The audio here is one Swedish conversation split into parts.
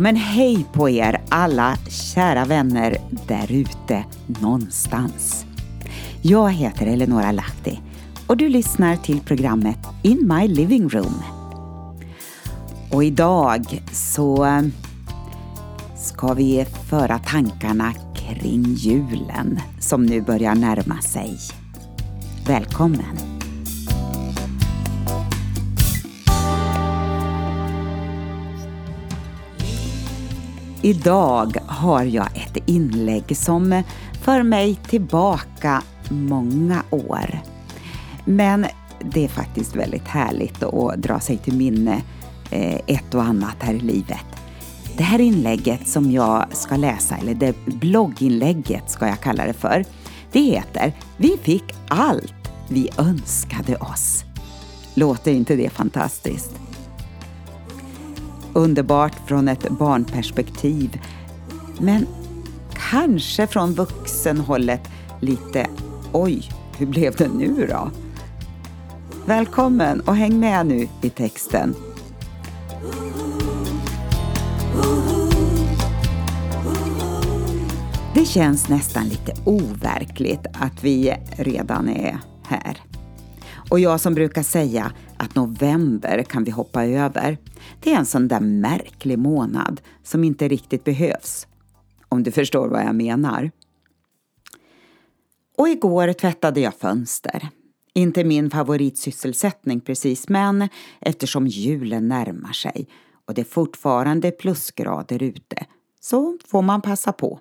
Men hej på er alla kära vänner där ute någonstans. Jag heter Eleonora Lahti och du lyssnar till programmet In My Living Room. Och idag så eh, ska vi föra tankarna kring julen som nu börjar närma sig. Välkommen! Idag har jag ett inlägg som för mig tillbaka många år. Men det är faktiskt väldigt härligt att dra sig till minne eh, ett och annat här i livet. Det här inlägget som jag ska läsa, eller det blogginlägget ska jag kalla det för, det heter Vi fick allt vi önskade oss. Låter inte det fantastiskt? Underbart från ett barnperspektiv, men kanske från vuxenhållet lite Oj, hur blev det nu då? Välkommen och häng med nu i texten. Det känns nästan lite overkligt att vi redan är här. Och jag som brukar säga att november kan vi hoppa över. Det är en sån där märklig månad som inte riktigt behövs. Om du förstår vad jag menar. Och igår tvättade jag fönster. Inte min favoritsysselsättning precis, men eftersom julen närmar sig och det är fortfarande plusgrader ute så får man passa på.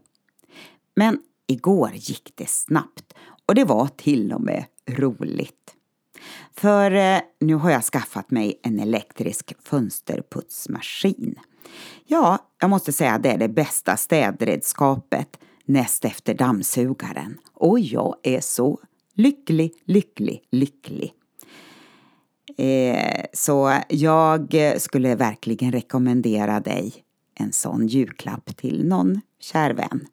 Men igår gick det snabbt och det var till och med roligt. För eh, nu har jag skaffat mig en elektrisk fönsterputsmaskin. Ja, jag måste säga att det är det bästa städredskapet näst efter dammsugaren. Och jag är så lycklig, lycklig, lycklig. Eh, så jag skulle verkligen rekommendera dig en sån julklapp till någon kär vän.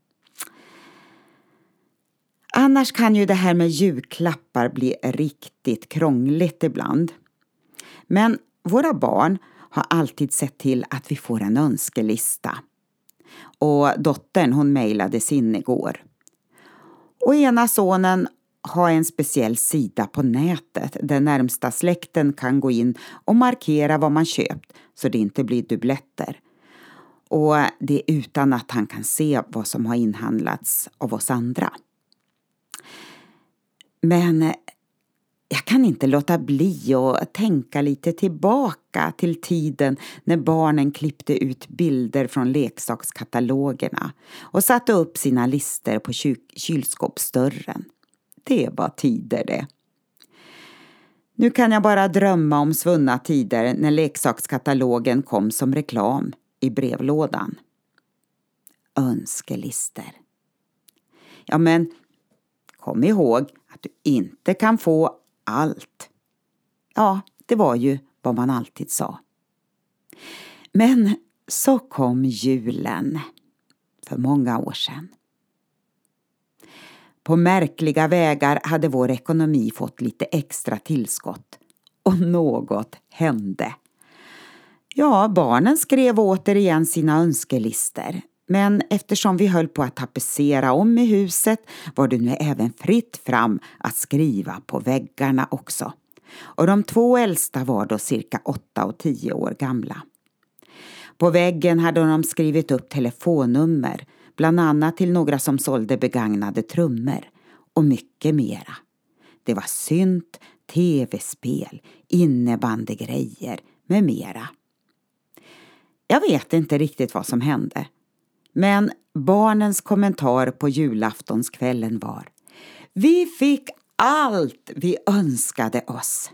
Annars kan ju det här med julklappar bli riktigt krångligt ibland. Men våra barn har alltid sett till att vi får en önskelista. Och dottern hon mejlade sin igår. Och ena sonen har en speciell sida på nätet där närmsta släkten kan gå in och markera vad man köpt så det inte blir dubbletter. Och det är utan att han kan se vad som har inhandlats av oss andra. Men eh, jag kan inte låta bli att tänka lite tillbaka till tiden när barnen klippte ut bilder från leksakskatalogerna och satte upp sina lister på kylskåpsdörren. Det var tider det. Nu kan jag bara drömma om svunna tider när leksakskatalogen kom som reklam i brevlådan. Önskelister. Ja, men kom ihåg att du inte kan få allt. Ja, det var ju vad man alltid sa. Men så kom julen för många år sedan. På märkliga vägar hade vår ekonomi fått lite extra tillskott och något hände. Ja, barnen skrev återigen sina önskelister men eftersom vi höll på att tapetsera om i huset var det nu även fritt fram att skriva på väggarna också. Och de två äldsta var då cirka åtta och tio år gamla. På väggen hade de skrivit upp telefonnummer, bland annat till några som sålde begagnade trummor och mycket mera. Det var synt, tv-spel, innebandygrejer med mera. Jag vet inte riktigt vad som hände. Men barnens kommentar på julaftonskvällen var Vi fick allt vi önskade oss.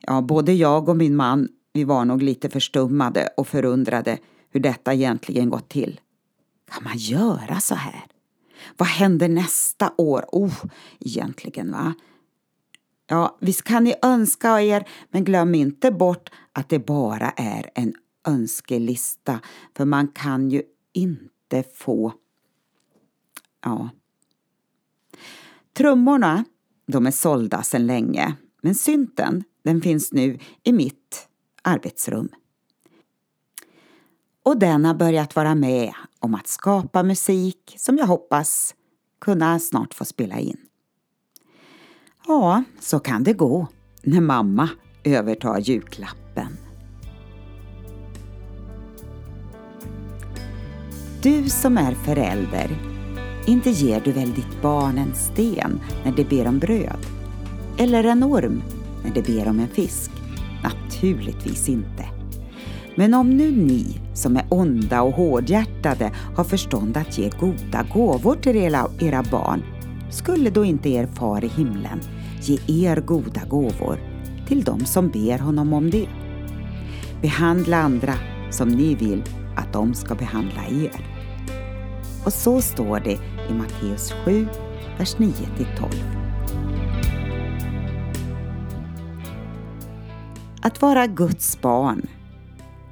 Ja, både jag och min man, vi var nog lite förstummade och förundrade hur detta egentligen gått till. Kan man göra så här? Vad händer nästa år? Oh, egentligen va? Ja, visst kan ni önska er, men glöm inte bort att det bara är en önskelista för man kan ju inte få... Ja. Trummorna, de är sålda sedan länge men synten, den finns nu i mitt arbetsrum. och den har börjat vara med om att skapa musik som jag hoppas kunna snart få spela in. Ja, så kan det gå när mamma övertar julklappen. Du som är förälder, inte ger du väl ditt barn en sten när det ber om bröd? Eller en orm när det ber om en fisk? Naturligtvis inte. Men om nu ni som är onda och hårdhjärtade har förstånd att ge goda gåvor till era, era barn, skulle då inte er far i himlen ge er goda gåvor till dem som ber honom om det? Behandla andra som ni vill att de ska behandla er. Och så står det i Matteus 7, vers 9-12. Att vara Guds barn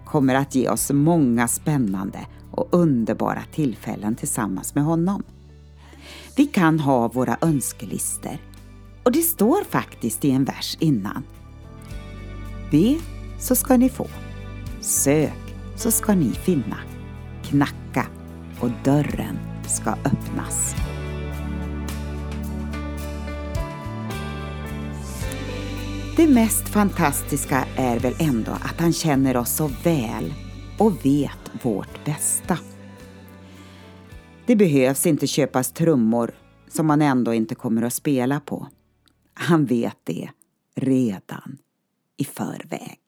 kommer att ge oss många spännande och underbara tillfällen tillsammans med honom. Vi kan ha våra önskelister och det står faktiskt i en vers innan. Be så ska ni få. Sök så ska ni finna. Knacka och dörren ska öppnas. Det mest fantastiska är väl ändå att han känner oss så väl och vet vårt bästa. Det behövs inte köpas trummor som man ändå inte kommer att spela på. Han vet det redan i förväg.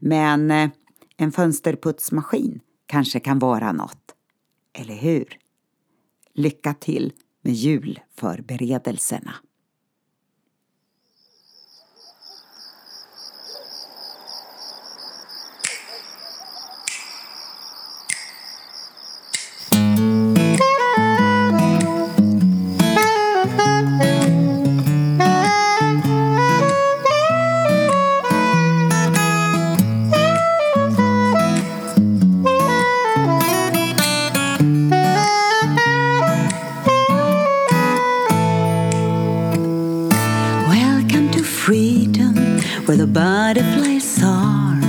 Men eh, en fönsterputsmaskin kanske kan vara något, eller hur? Lycka till med julförberedelserna! Where the butterflies are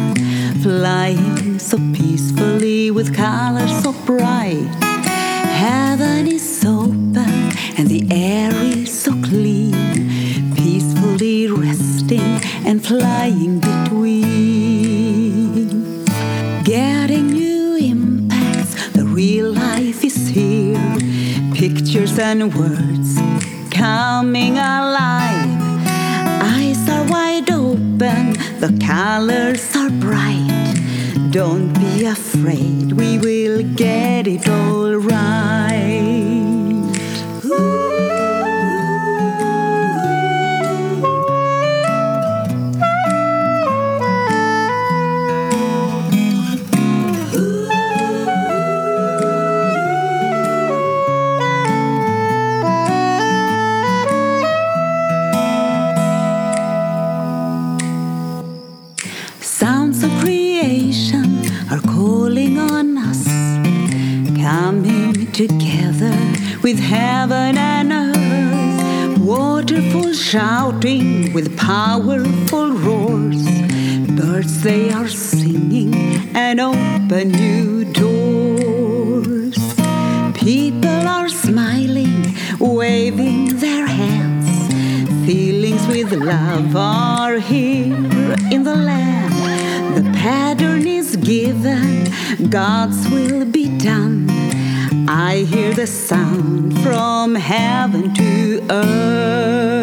flying so peacefully with colors so bright. Heaven is open and the air is so clean, peacefully resting and flying between. Getting new impacts, the real life is here. Pictures and words coming alive. Open, the colors are bright. Don't be afraid, we will get it all right. Sounds shouting with powerful roars. Birds they are singing and open new doors. People are smiling, waving their hands. Feelings with love are here in the land. The pattern is given, God's will be done. I hear the sound from heaven to earth.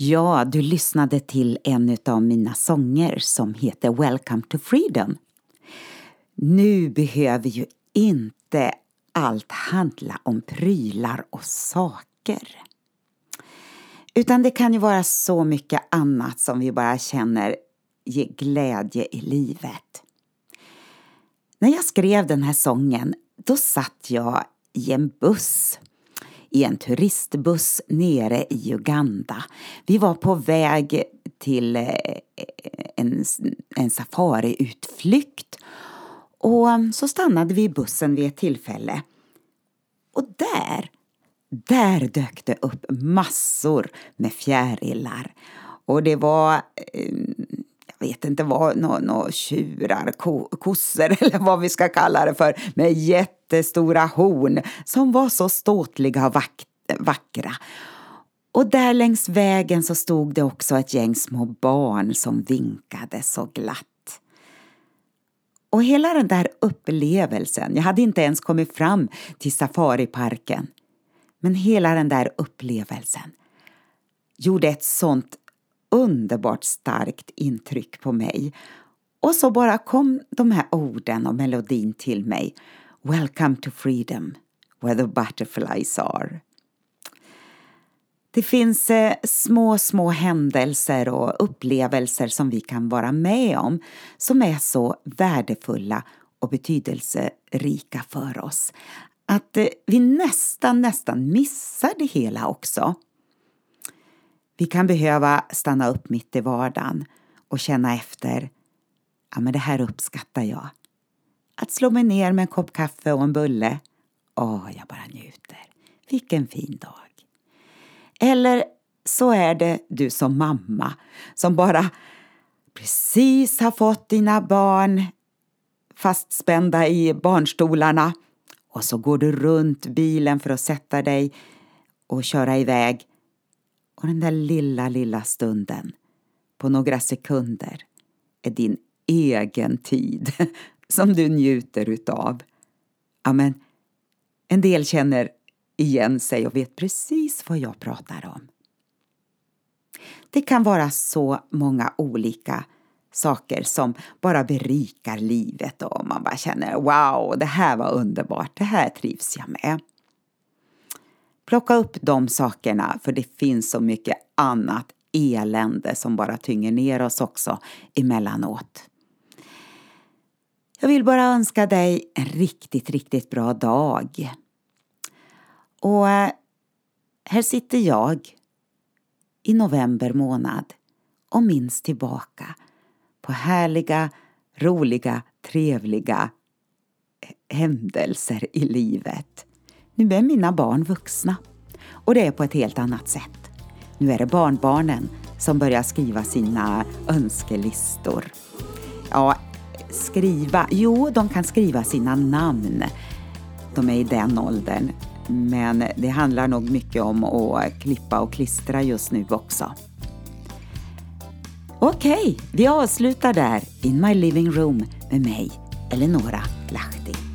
Ja, du lyssnade till en av mina sånger som heter Welcome to Freedom. Nu behöver ju inte allt handla om prylar och saker. Utan det kan ju vara så mycket annat som vi bara känner ger glädje i livet. När jag skrev den här sången, då satt jag i en buss i en turistbuss nere i Uganda. Vi var på väg till eh, en, en safariutflykt och mm, så stannade vi i bussen vid ett tillfälle. Och där, där dök det upp massor med fjärilar. Och det var eh, vet inte vad, några nå tjurar, ko, kossor eller vad vi ska kalla det för, med jättestora horn som var så ståtliga och vack, vackra. Och där längs vägen så stod det också ett gäng små barn som vinkade så glatt. Och hela den där upplevelsen, jag hade inte ens kommit fram till safariparken, men hela den där upplevelsen gjorde ett sånt underbart starkt intryck på mig. Och så bara kom de här orden och melodin till mig. Welcome to freedom, where the butterflies are. Det finns eh, små, små händelser och upplevelser som vi kan vara med om som är så värdefulla och betydelserika för oss att eh, vi nästan, nästan missar det hela också. Vi kan behöva stanna upp mitt i vardagen och känna efter. Ja, men det här uppskattar jag. Att slå mig ner med en kopp kaffe och en bulle. Åh, jag bara njuter. Vilken fin dag. Eller så är det du som mamma som bara precis har fått dina barn fastspända i barnstolarna och så går du runt bilen för att sätta dig och köra iväg och den där lilla, lilla stunden på några sekunder är din egen tid som du njuter utav. Amen. En del känner igen sig och vet precis vad jag pratar om. Det kan vara så många olika saker som bara berikar livet och man bara känner wow, det här var underbart, det här trivs jag med. Plocka upp de sakerna för det finns så mycket annat elände som bara tynger ner oss också emellanåt. Jag vill bara önska dig en riktigt, riktigt bra dag. Och eh, här sitter jag i november månad och minns tillbaka på härliga, roliga, trevliga händelser i livet. Nu är mina barn vuxna och det är på ett helt annat sätt. Nu är det barnbarnen som börjar skriva sina önskelistor. Ja, skriva, jo de kan skriva sina namn. De är i den åldern. Men det handlar nog mycket om att klippa och klistra just nu också. Okej, vi avslutar där, In My Living Room med mig, Eleonora Lahti.